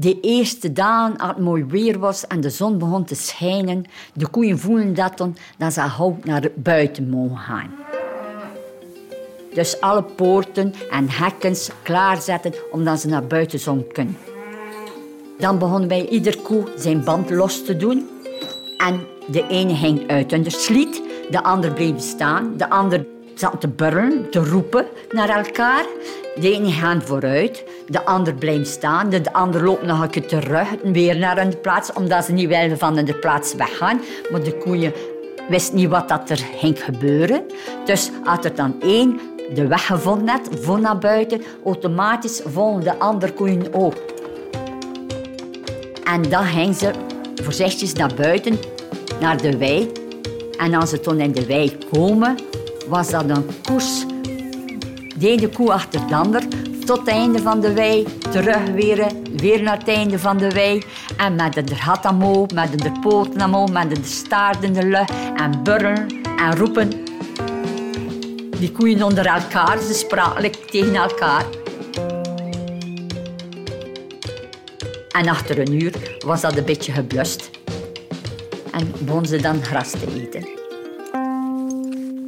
De eerste dagen, als het mooi weer was en de zon begon te schijnen, de koeien voelen dat dan, ze hout naar buiten mogen gaan. Dus alle poorten en hekken klaarzetten omdat ze naar buiten zon kunnen. Dan begonnen wij ieder koe zijn band los te doen. En de ene ging uit onder sliet, de ander bleef staan, de ander zat te burren, te roepen naar elkaar. De ene gaat vooruit, de ander blijft staan, de ander loopt nog een keer terug, weer naar hun plaats, omdat ze niet wilden van de plaats weggaan. Maar de koeien wisten niet wat dat er ging gebeuren. Dus als er dan één de weg gevonden had, voor naar buiten, automatisch volgden de andere koeien ook. En dan gingen ze voorzichtig naar buiten, naar de wei. En als ze toen in de wei komen, was dat een koers. De ene koe achter de ander, tot het einde van de wei, terug weer, naar het einde van de wei. En met de omhoog, met de poten met de staart in de lucht. En burren en roepen. Die koeien onder elkaar, ze spraken tegen elkaar. En achter een uur was dat een beetje geblust. En begonnen ze dan gras te eten.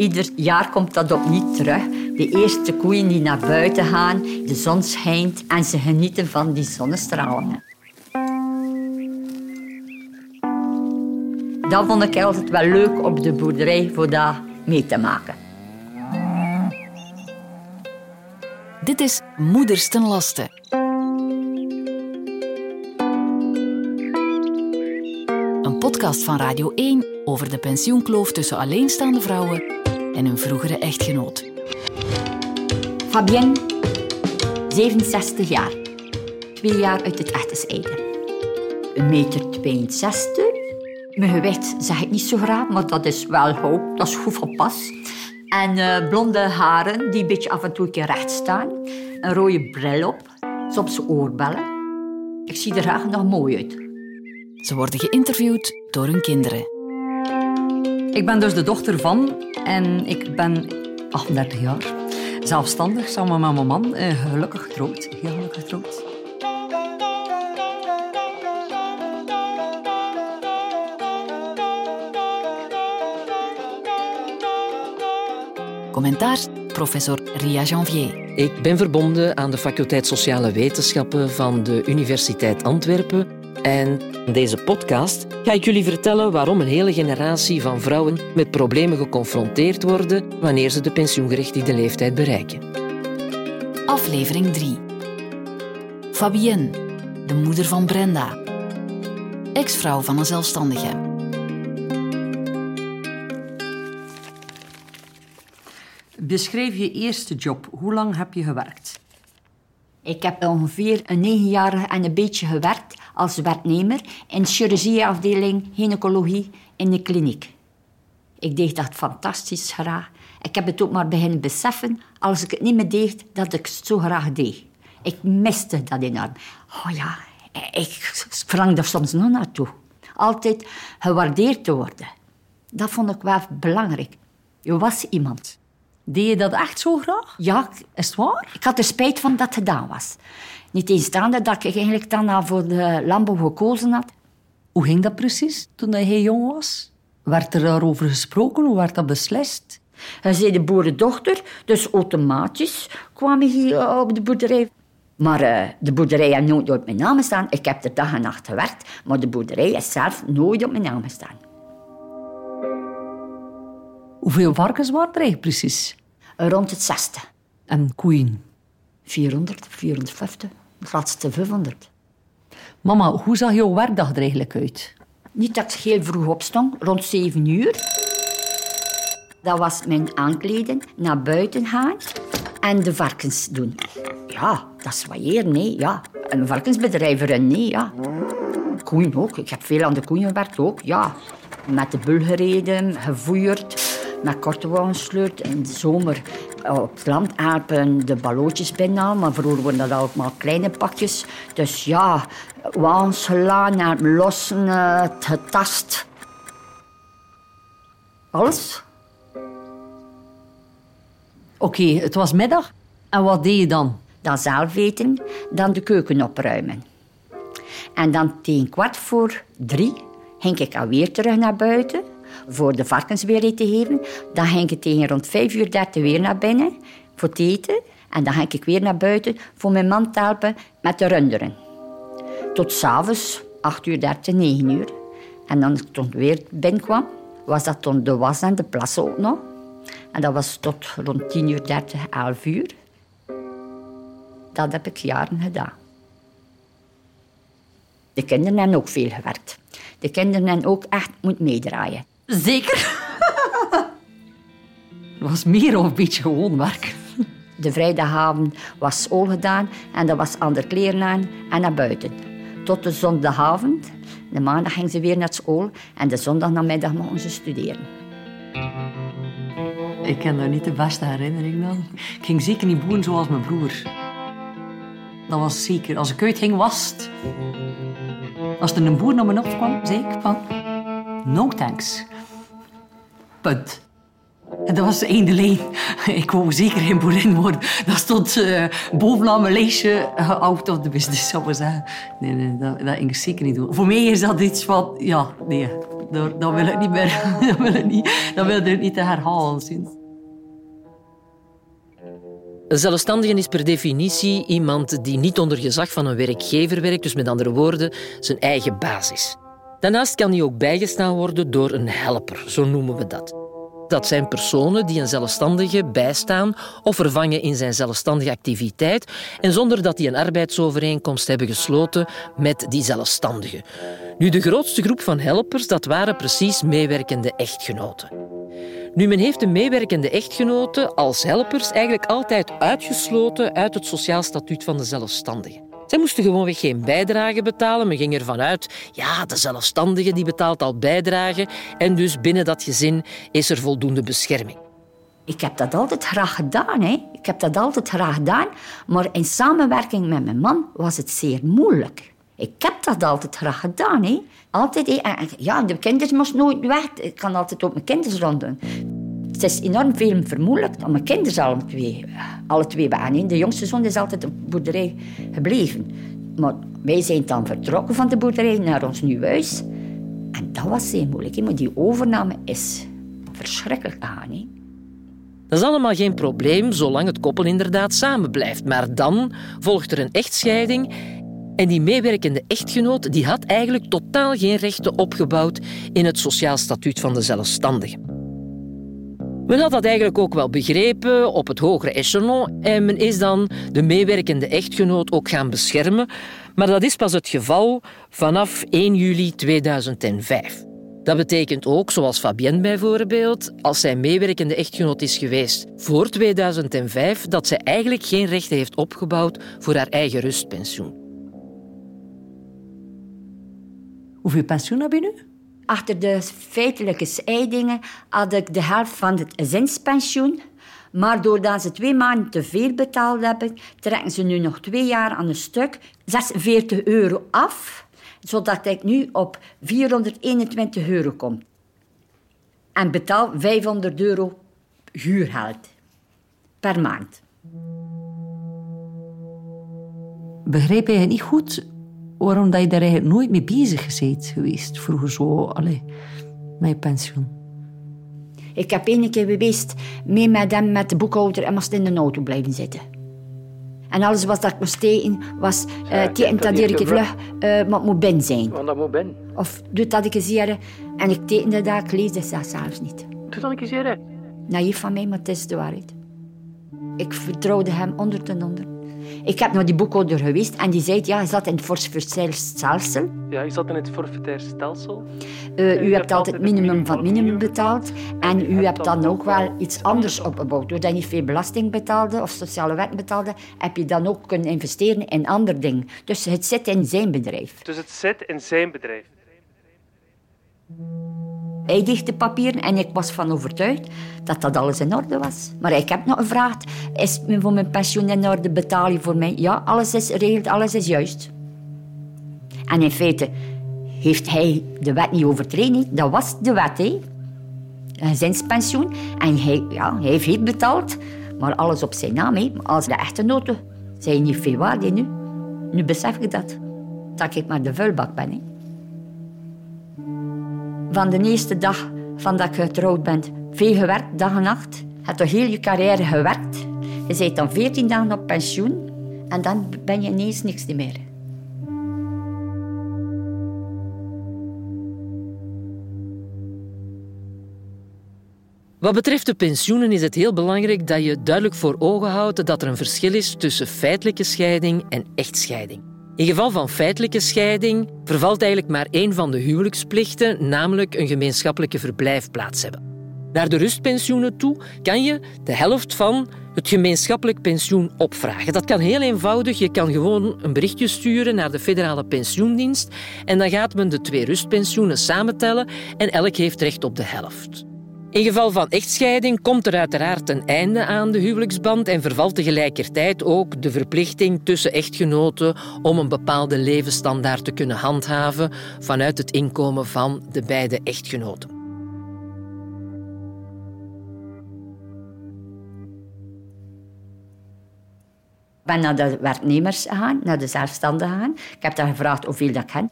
Ieder jaar komt dat opnieuw terug. De eerste koeien die naar buiten gaan, de zon schijnt en ze genieten van die zonnestralen. Dat vond ik altijd wel leuk op de boerderij voor dat mee te maken. Dit is Moeders ten Laste. Een podcast van Radio 1 over de pensioenkloof tussen alleenstaande vrouwen en hun vroegere echtgenoot. Fabienne, 67 jaar. Twee jaar uit het echte zijde. Een meter 62. Mijn gewicht zeg ik niet zo graag, maar dat is wel hoop. Dat is goed van pas. En uh, blonde haren die een beetje af en toe een keer recht staan. Een rode bril op. Soms oorbellen. Ik zie er graag nog mooi uit. Ze worden geïnterviewd door hun kinderen. Ik ben dus de dochter van en ik ben 38 jaar. Zelfstandig, samen met mijn man. eh, Gelukkig getrouwd. Heel gelukkig getrouwd. Commentaar professor Ria Janvier. Ik ben verbonden aan de faculteit Sociale Wetenschappen van de Universiteit Antwerpen. En in deze podcast ga ik jullie vertellen waarom een hele generatie van vrouwen met problemen geconfronteerd worden wanneer ze de pensioengerechtigde leeftijd bereiken. Aflevering 3. Fabienne, de moeder van Brenda. Ex-vrouw van een zelfstandige. Beschrijf je eerste job. Hoe lang heb je gewerkt? Ik heb ongeveer een negen jaar en een beetje gewerkt als werknemer in de chirurgieafdeling gynaecologie in de kliniek. Ik deed dat fantastisch graag. Ik heb het ook maar beginnen beseffen als ik het niet meer deed dat ik het zo graag deed. Ik miste dat enorm. Oh ja, ik sprang er soms nog naartoe. Altijd gewaardeerd te worden. Dat vond ik wel belangrijk. Je was iemand. Deed je dat echt zo graag? Ja, Is het waar? ik had er spijt van dat het gedaan was. Niet tegenstaande dat ik eigenlijk dan voor de landbouw gekozen had. Hoe ging dat precies toen hij jong was? Werd er daarover gesproken? Hoe werd dat beslist? Hij zei de boerendochter, dus automatisch kwam hier eh, op de boerderij. Maar eh, de boerderij heeft nooit op mijn naam gestaan. Ik heb er dag en nacht gewerkt, maar de boerderij is zelf nooit op mijn naam gestaan. Hoeveel varkens waren er eigenlijk precies? Rond het zesde. En koeien? 400, 450, het laatste 500. Mama, hoe zag jouw werkdag er eigenlijk uit? Niet dat ik heel vroeg opstond, rond 7 uur. Dat was mijn aankleden, naar buiten gaan en de varkens doen. Ja, dat is waaieren, nee, ja. Een varkensbedrijf erin, nee, ja. Koeien ook, ik heb veel aan de koeien gewerkt ook, ja. Met de bul gereden, gevoerd, met korte gesleurd. In de zomer op het land apen de ballootjes binnen, maar vroeger waren dat allemaal kleine pakjes. Dus ja, wagens gelaan, naar lossen, eh, het getast. Alles. Oké, het was middag. En wat deed je dan? Dan zelf eten, dan de keuken opruimen. En dan tegen kwart voor drie ging ik alweer terug naar buiten voor de varkens weer te geven. Dan ging ik tegen rond vijf uur dertig weer naar binnen voor het eten. En dan ging ik weer naar buiten voor mijn man te helpen met de runderen. Tot s'avonds, acht uur dertig, negen uur. En dan toen ik weer binnenkwam, was dat toen de was en de plas ook nog. En dat was tot rond tien uur dertig, elf uur. Dat heb ik jaren gedaan. De kinderen hebben ook veel gewerkt. De kinderen hebben ook echt moeten meedraaien. Zeker. Het was meer of een beetje gewoon werk. De vrijdagavond was school gedaan en dat was andere kleren aan en naar buiten. Tot de zondagavond. De maandag ging ze weer naar school en de zondagnamiddag mochten ze studeren. Ik ken daar niet de beste herinnering aan. Ik ging zeker niet boeren zoals mijn broer. Dat was zeker. Als ik uitging, was het... Als er een boer naar me opkwam, zei ik van... No thanks. Punt. En dat was de lijn. Ik wou zeker geen boerin worden. Dat stond uh, bovenaan mijn lijstje uh, of the business, zou ik. Nee, nee, dat, dat ging ik zeker niet doen. Voor mij is dat iets van... Ja, nee, dat, dat wil ik niet meer... Dat wil ik niet, dat wil ik niet te herhalen. Zien. Een zelfstandige is per definitie iemand die niet onder gezag van een werkgever werkt, dus met andere woorden, zijn eigen basis. Daarnaast kan hij ook bijgestaan worden door een helper, zo noemen we dat. Dat zijn personen die een zelfstandige bijstaan of vervangen in zijn zelfstandige activiteit en zonder dat die een arbeidsovereenkomst hebben gesloten met die zelfstandige. Nu, de grootste groep van helpers, dat waren precies meewerkende echtgenoten. Nu, men heeft de meewerkende echtgenoten als helpers eigenlijk altijd uitgesloten uit het sociaal statuut van de zelfstandige. Zij moesten gewoonweg geen bijdrage betalen. Men ging ervan uit, ja, de zelfstandige die betaalt al bijdrage en dus binnen dat gezin is er voldoende bescherming. Ik heb dat altijd graag gedaan. Hè. Ik heb dat altijd graag gedaan. Maar in samenwerking met mijn man was het zeer moeilijk. Ik heb dat altijd graag gedaan. Hè. Altijd, hè. Ja, de kinderen moesten nooit weg. Ik kan altijd op mijn kinderen ronddoen. Het is enorm veel vermoeilijkt mijn kinderen alle twee, alle twee bij De jongste zoon is altijd op de boerderij gebleven. Maar wij zijn dan vertrokken van de boerderij naar ons nieuw huis. En dat was zeer moeilijk. Maar die overname is verschrikkelijk aan. Dat is allemaal geen probleem, zolang het koppel inderdaad samen blijft. Maar dan volgt er een echtscheiding en die meewerkende echtgenoot die had eigenlijk totaal geen rechten opgebouwd in het sociaal statuut van de zelfstandige. Men had dat eigenlijk ook wel begrepen op het hogere echelon en men is dan de meewerkende echtgenoot ook gaan beschermen. Maar dat is pas het geval vanaf 1 juli 2005. Dat betekent ook, zoals Fabienne bijvoorbeeld, als zij meewerkende echtgenoot is geweest voor 2005, dat zij eigenlijk geen rechten heeft opgebouwd voor haar eigen rustpensioen. Hoeveel pensioen heb je nu? Achter de feitelijke scheidingen had ik de helft van het gezinspensioen. Maar doordat ze twee maanden te veel betaald hebben, trekken ze nu nog twee jaar aan een stuk 46 euro af, zodat ik nu op 421 euro kom. En betaal 500 euro huurgeld per maand. Begrijp je het niet goed waarom dat je daar eigenlijk nooit mee bezig bent geweest vroeger zo, allee, met je pensioen? Ik heb één keer geweest mee met hem met de boekhouder en moest in de auto blijven zitten. En alles wat dat ik moest tegen was uh, tegen dat ik vlug, uh, maar moet ben zijn. Want dat moet ben. Of doe dat ik eens En ik tekende dat, ik lees dat zelfs niet. Doe dat ik eens Naïef van mij, maar het is de waarheid. Ik vertrouwde hem onder ten onder. Ik heb naar die boekhouder geweest en die zei, ja, je zat in het forfaitair stelsel. Ja, je zat in het forfaitair stelsel. Uh, u, hebt altijd het minimum van het minimum betaald. En u hebt dan ook wel iets anders opgebouwd. Doordat je niet veel belasting betaalde of sociale wet betaalde, heb je dan ook kunnen investeren in andere dingen. Dus het zit in zijn bedrijf. Dus het zit in zijn bedrijf. Hij dicht papieren en ik was van overtuigd dat dat alles in orde was. Maar ik heb nog gevraagd, is mijn pensioen in orde, betaal je voor mij? Ja, alles is geregeld, alles is juist. En in feite heeft hij de wet niet overtreden. Dat was de wet, hè. Een gezinspensioen. En hij, ja, hij heeft betaald, maar alles op zijn naam. Hè. Als de echte noten zijn niet veel waard nu. Nu besef ik dat. dat ik maar de vuilbak ben. Hè. Van de eerste dag van dat ik getrouwd ben, veel gewerkt, dag en nacht. Je hebt toch heel je carrière gewerkt. Je bent dan 14 dagen op pensioen en dan ben je ineens niks meer. Wat betreft de pensioenen is het heel belangrijk dat je duidelijk voor ogen houdt dat er een verschil is tussen feitelijke scheiding en echtscheiding. In geval van feitelijke scheiding vervalt eigenlijk maar één van de huwelijksplichten, namelijk een gemeenschappelijke verblijfplaats hebben. Naar de rustpensioenen toe kan je de helft van het gemeenschappelijk pensioen opvragen. Dat kan heel eenvoudig. Je kan gewoon een berichtje sturen naar de federale pensioendienst en dan gaat men de twee rustpensioenen samentellen en elk heeft recht op de helft. In geval van echtscheiding komt er uiteraard een einde aan de huwelijksband en vervalt tegelijkertijd ook de verplichting tussen echtgenoten om een bepaalde levensstandaard te kunnen handhaven vanuit het inkomen van de beide echtgenoten. Ik ben naar de werknemers gegaan, naar de zelfstandigen gegaan. Ik heb daar gevraagd hoeveel dat ik heb.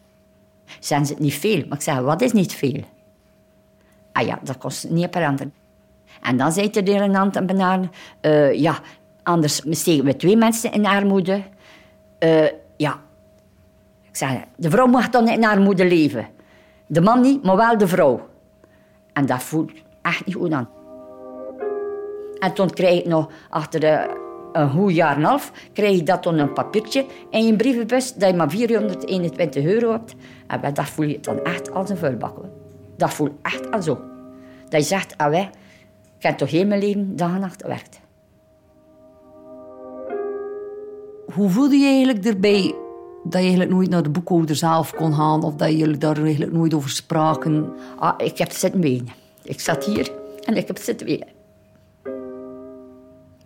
Zijn ze het niet veel? Maar ik zeg, wat is niet veel? Ah ja, dat kost niet per. En dan zei een aantal benaren, uh, ja, anders steken we twee mensen in armoede. Uh, ja, ik zeg, de vrouw mag dan in armoede leven. De man niet, maar wel de vrouw. En dat voelt echt niet goed aan. En toen kreeg ik nog achter de, een goed jaar en half, ik dat een papiertje in je brievenbus dat je maar 421 euro hebt. En dat voel je dan echt als een vuilbak. Dat voelt echt al zo. Dat je zegt, ah wij, ik heb toch heel mijn leven dag en nacht gewerkt. Hoe voelde je eigenlijk erbij dat je eigenlijk nooit naar de boekhouder zelf kon gaan of dat jullie daar eigenlijk nooit over spraken? Ah, ik heb zitten wenen. Ik zat hier en ik heb zitten wenen.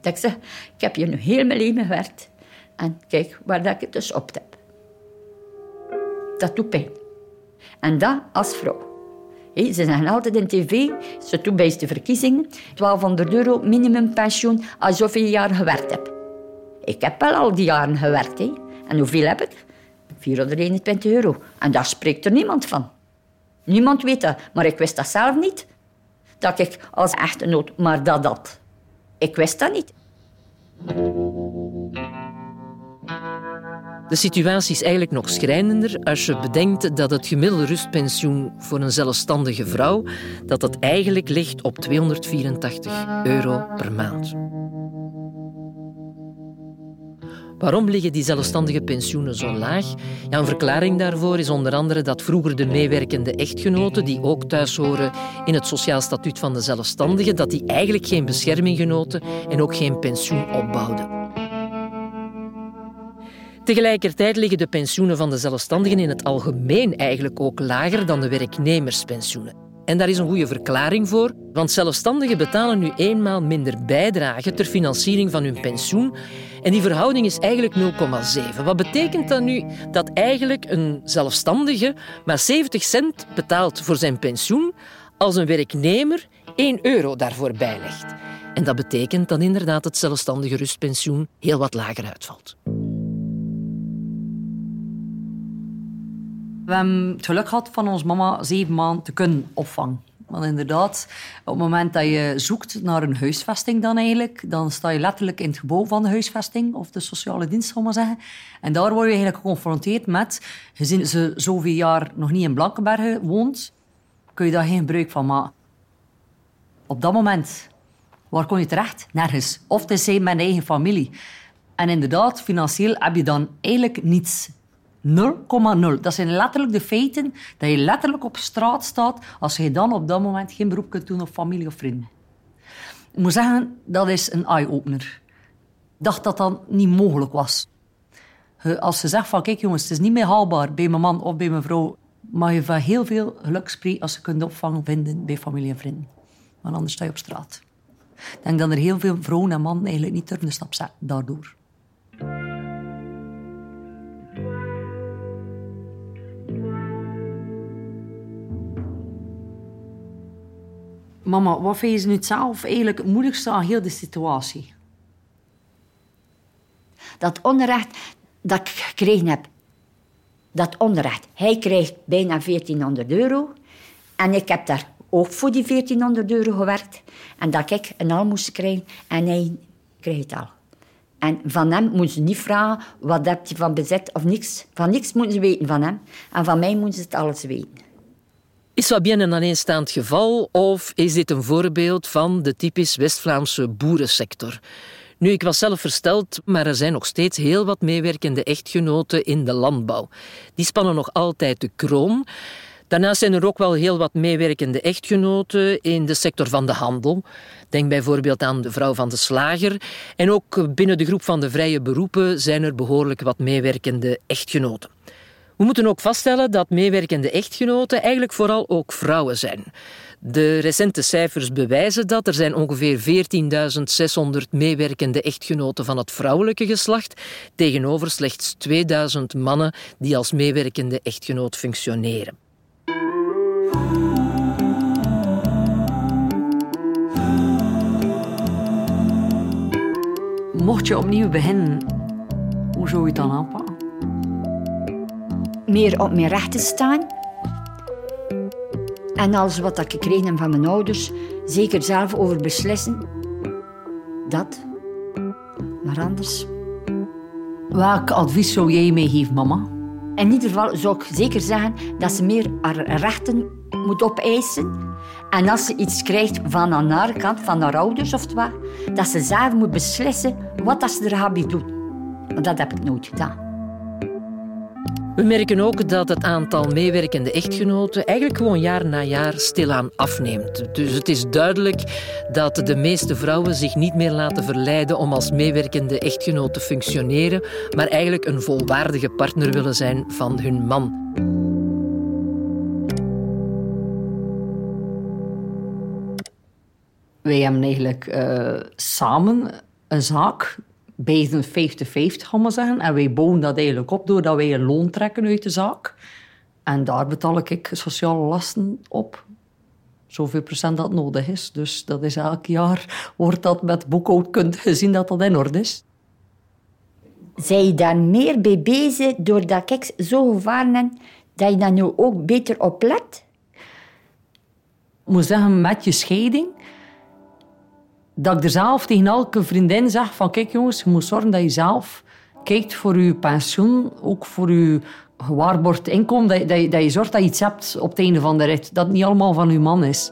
Dat ik zeg, ik heb hier nu heel mijn leven gewerkt en kijk waar dat ik het dus op heb. Dat doet pijn. En dat als vrouw. Ze zeggen altijd in tv, ze bij de verkiezingen, 1200 euro minimumpensioen als je zoveel jaar gewerkt hebt. Ik heb wel al die jaren gewerkt. He. En hoeveel heb ik? 421 euro. En daar spreekt er niemand van. Niemand weet dat, maar ik wist dat zelf niet. Dat ik als echtgenoot maar dat had. Ik wist dat niet. De situatie is eigenlijk nog schrijnender als je bedenkt dat het gemiddelde rustpensioen voor een zelfstandige vrouw dat dat eigenlijk ligt op 284 euro per maand. Waarom liggen die zelfstandige pensioenen zo laag? Ja, een verklaring daarvoor is onder andere dat vroeger de meewerkende echtgenoten, die ook thuis horen in het sociaal statuut van de zelfstandigen, dat die eigenlijk geen bescherming genoten en ook geen pensioen opbouwden. Tegelijkertijd liggen de pensioenen van de zelfstandigen in het algemeen eigenlijk ook lager dan de werknemerspensioenen. En daar is een goede verklaring voor, want zelfstandigen betalen nu eenmaal minder bijdrage ter financiering van hun pensioen. En die verhouding is eigenlijk 0,7. Wat betekent dat nu? Dat eigenlijk een zelfstandige maar 70 cent betaalt voor zijn pensioen, als een werknemer 1 euro daarvoor bijlegt. En dat betekent dat inderdaad het zelfstandige rustpensioen heel wat lager uitvalt. We hebben het geluk gehad van ons mama zeven maanden te kunnen opvangen. Want inderdaad, op het moment dat je zoekt naar een huisvesting dan eigenlijk, dan sta je letterlijk in het gebouw van de huisvesting of de sociale dienst, zal maar zeggen. En daar word je eigenlijk geconfronteerd met, gezien ze zoveel jaar nog niet in Blankenbergen woont, kun je daar geen gebruik van maken. Op dat moment, waar kom je terecht? Nergens. Of is met eigen familie. En inderdaad, financieel heb je dan eigenlijk niets 0,0. Dat zijn letterlijk de feiten dat je letterlijk op straat staat als je dan op dat moment geen beroep kunt doen op familie of vrienden. Ik moet zeggen, dat is een eye-opener. Ik dacht dat dat niet mogelijk was. Als ze zegt van, kijk jongens, het is niet meer haalbaar bij mijn man of bij mijn vrouw, mag je van heel veel geluk als ze kunt opvangen vinden bij familie en vrienden. Want anders sta je op straat. Ik denk dat er heel veel vrouwen en mannen eigenlijk niet durven de stap zetten daardoor. Mama, wat vind je nu zelf eigenlijk het moeilijkste aan heel de situatie? Dat onrecht dat ik gekregen heb. dat onrecht. Hij krijgt bijna 1400 euro. En ik heb daar ook voor die 1400 euro gewerkt. En dat ik een al moest krijgen en hij krijgt het al. En van hem moeten ze niet vragen, wat je van bezet of niks. Van niks moeten ze weten van hem. En van mij moeten ze het alles weten. Is Fabienne een alleenstaand geval of is dit een voorbeeld van de typisch West-Vlaamse boerensector? Nu, ik was zelf versteld, maar er zijn nog steeds heel wat meewerkende echtgenoten in de landbouw. Die spannen nog altijd de kroon. Daarnaast zijn er ook wel heel wat meewerkende echtgenoten in de sector van de handel. Denk bijvoorbeeld aan de vrouw van de slager. En ook binnen de groep van de vrije beroepen zijn er behoorlijk wat meewerkende echtgenoten. We moeten ook vaststellen dat meewerkende echtgenoten eigenlijk vooral ook vrouwen zijn. De recente cijfers bewijzen dat er zijn ongeveer 14.600 meewerkende echtgenoten van het vrouwelijke geslacht, tegenover slechts 2000 mannen die als meewerkende echtgenoot functioneren. Mocht je opnieuw beginnen, hoe zou je het dan aanpakken? Meer op mijn rechten staan. En alles wat ik gekregen heb van mijn ouders, zeker zelf over beslissen. Dat. Maar anders. Welk advies zou jij meegeven, mama? In ieder geval zou ik zeker zeggen dat ze meer haar rechten moet opeisen. En als ze iets krijgt van aan haar kant, van haar ouders of wat, dat ze zelf moet beslissen wat dat ze er gaat doen. Want dat heb ik nooit gedaan. We merken ook dat het aantal meewerkende echtgenoten eigenlijk gewoon jaar na jaar stilaan afneemt. Dus het is duidelijk dat de meeste vrouwen zich niet meer laten verleiden om als meewerkende echtgenoot te functioneren, maar eigenlijk een volwaardige partner willen zijn van hun man. Wij hebben eigenlijk uh, samen een zaak, beiden 50-50 gaan we zeggen. En wij bouwen dat eigenlijk op doordat wij een loon trekken uit de zaak. En daar betaal ik sociale lasten op. Zoveel procent dat nodig is. Dus dat is elk jaar, wordt dat met boekhoudkunde gezien dat dat in orde is. Zijn je daar meer bij bezig doordat ik zo gevaren heb, dat je daar nu ook beter op let? Ik moet zeggen, met je scheiding dat ik er zelf tegen elke vriendin zeg van kijk jongens, je moet zorgen dat je zelf kijkt voor je pensioen, ook voor je gewaarborgd inkomen, dat, dat, dat je zorgt dat je iets hebt op het einde van de rit. Dat niet allemaal van je man is.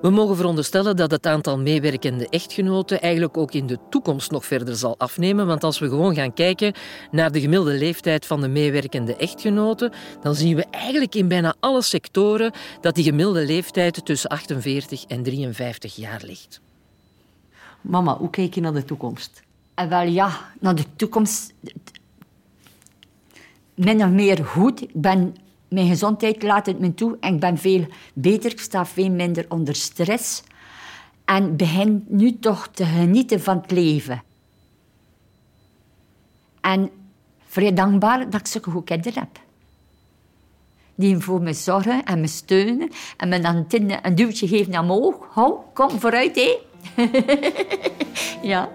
We mogen veronderstellen dat het aantal meewerkende echtgenoten eigenlijk ook in de toekomst nog verder zal afnemen. Want als we gewoon gaan kijken naar de gemiddelde leeftijd van de meewerkende echtgenoten, dan zien we eigenlijk in bijna alle sectoren dat die gemiddelde leeftijd tussen 48 en 53 jaar ligt. Mama, hoe kijk je naar de toekomst? En eh, wel ja, naar de toekomst. Min of meer goed. Ik ben, mijn gezondheid laat het me toe en ik ben veel beter. Ik sta veel minder onder stress. En begin nu toch te genieten van het leven. En vrij dankbaar dat ik zulke goede kinderen heb. Die voor me zorgen en me steunen. En me dan een duwtje geven naar omhoog. Hou, kom vooruit, hé. ja.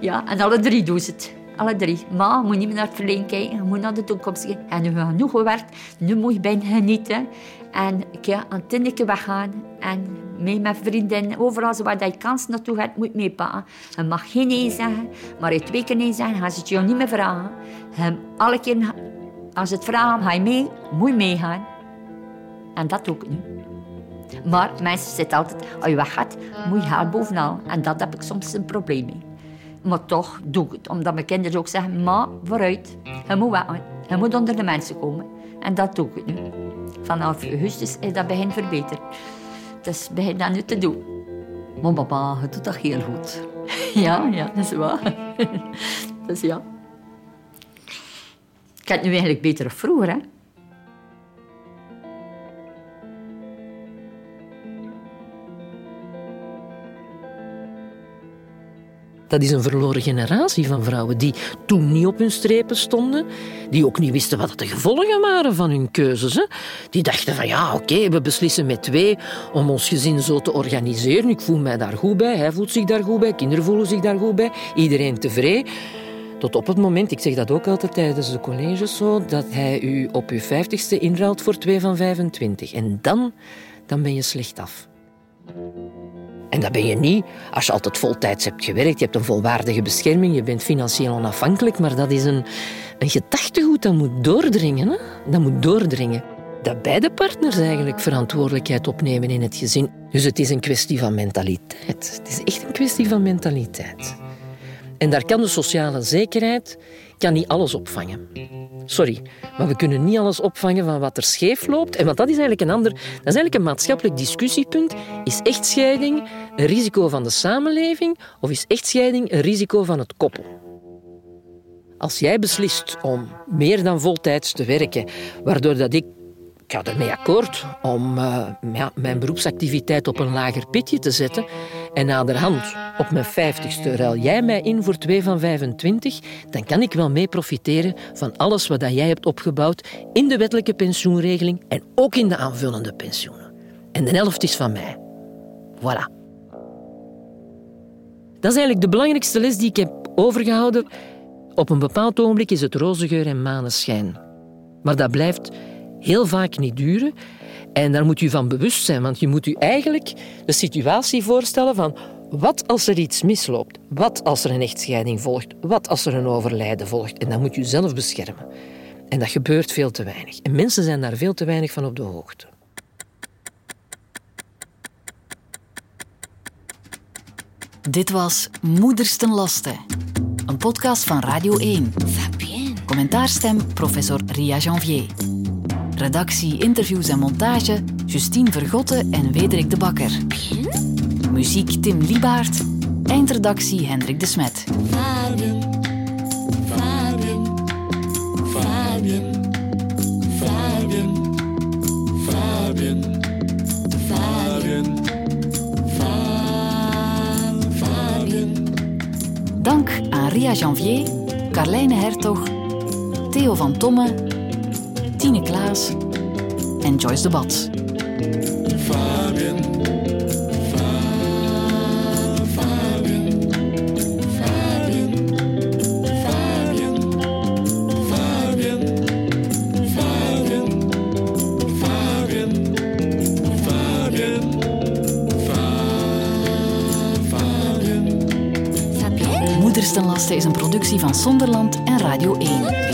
ja, en alle drie doen ze het. Alle drie. Je moet niet meer naar het verleden kijken, je moet naar de toekomst kijken. En nu hebben genoeg gewerkt, nu moet je bijna genieten. En ja, aan het weggaan. En mee met vriendinnen, overal waar je kans naartoe gaat, moet je meepakken. Je mag geen nee zeggen, maar je twee keer nee zeggen, gaan ze het niet meer vragen. En alle keer, als ze het vragen, ga je mee, moet je meegaan. En dat ook nu. Maar mensen zitten altijd, als je weggaat, moet je haar bovenal. En dat heb ik soms een probleem mee. Maar toch doe ik het, omdat mijn kinderen ook zeggen, maar vooruit, je moet weg, je moet onder de mensen komen. En dat doe ik nu. Vanaf augustus is dat begin verbeterd. Dus begin dat nu te doen. Maar papa, je doet dat heel goed. Ja, ja, dat is waar. dus ja. Ik heb het nu eigenlijk beter vroeger, hè. Dat is een verloren generatie van vrouwen die toen niet op hun strepen stonden, die ook niet wisten wat de gevolgen waren van hun keuzes. Hè. Die dachten van ja, oké, we beslissen met twee om ons gezin zo te organiseren. Ik voel mij daar goed bij, hij voelt zich daar goed bij, kinderen voelen zich daar goed bij, iedereen tevreden. Tot op het moment, ik zeg dat ook altijd tijdens de colleges zo, dat hij u op uw vijftigste inruilt voor 2 van 25. En dan, dan ben je slecht af. En dat ben je niet als je altijd voltijds hebt gewerkt, je hebt een volwaardige bescherming, je bent financieel onafhankelijk, maar dat is een, een gedachtegoed dat moet doordringen. Hè? Dat moet doordringen. Dat beide partners eigenlijk verantwoordelijkheid opnemen in het gezin. Dus het is een kwestie van mentaliteit. Het is echt een kwestie van mentaliteit. En daar kan de sociale zekerheid kan niet alles opvangen. Sorry, maar we kunnen niet alles opvangen van wat er scheef loopt. En want dat is eigenlijk een ander, dat is eigenlijk een maatschappelijk discussiepunt. Is echtscheiding een risico van de samenleving of is echtscheiding een risico van het koppel? Als jij beslist om meer dan voltijds te werken, waardoor dat ik ik ga ermee akkoord om uh, mijn beroepsactiviteit op een lager pitje te zetten. En naderhand, op mijn vijftigste, ruil jij mij in voor 2 van 25, dan kan ik wel mee profiteren van alles wat jij hebt opgebouwd in de wettelijke pensioenregeling en ook in de aanvullende pensioenen. En de helft is van mij. Voilà. Dat is eigenlijk de belangrijkste les die ik heb overgehouden. Op een bepaald ogenblik is het rozengeur en maneschijn. Maar dat blijft heel vaak niet duren. En daar moet u van bewust zijn, want je moet u eigenlijk de situatie voorstellen van wat als er iets misloopt? Wat als er een echtscheiding volgt? Wat als er een overlijden volgt? En dan moet je zelf beschermen. En dat gebeurt veel te weinig. En mensen zijn daar veel te weinig van op de hoogte. Dit was Moeders ten Laste, een podcast van Radio 1. Commentaarstem professor Ria Janvier. Redactie, interviews en montage Justine Vergotte en Wederik de Bakker. Muziek Tim Liebaert. Eindredactie Hendrik de Smet. Fabien, Fabien, Fabien, Fabien, Fabien, Fabien, Fabien. Dank aan Ria Janvier, Carlijne Hertog, Theo van Tomme, Tine Klaas en Joyce de Bats. Fabien, Fa- Fabien, Fabien, Fabien, Fabien, Fabien, Fabien, Fabien, Fa- Fabien. Moeders ten Laste is een productie van Sonderland en Radio 1.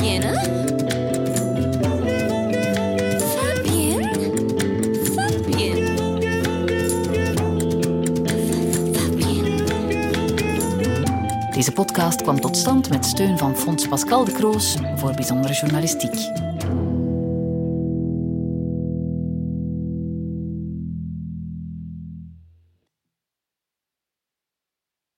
Deze podcast kwam tot stand met steun van Fonds Pascal de Kroos voor bijzondere journalistiek.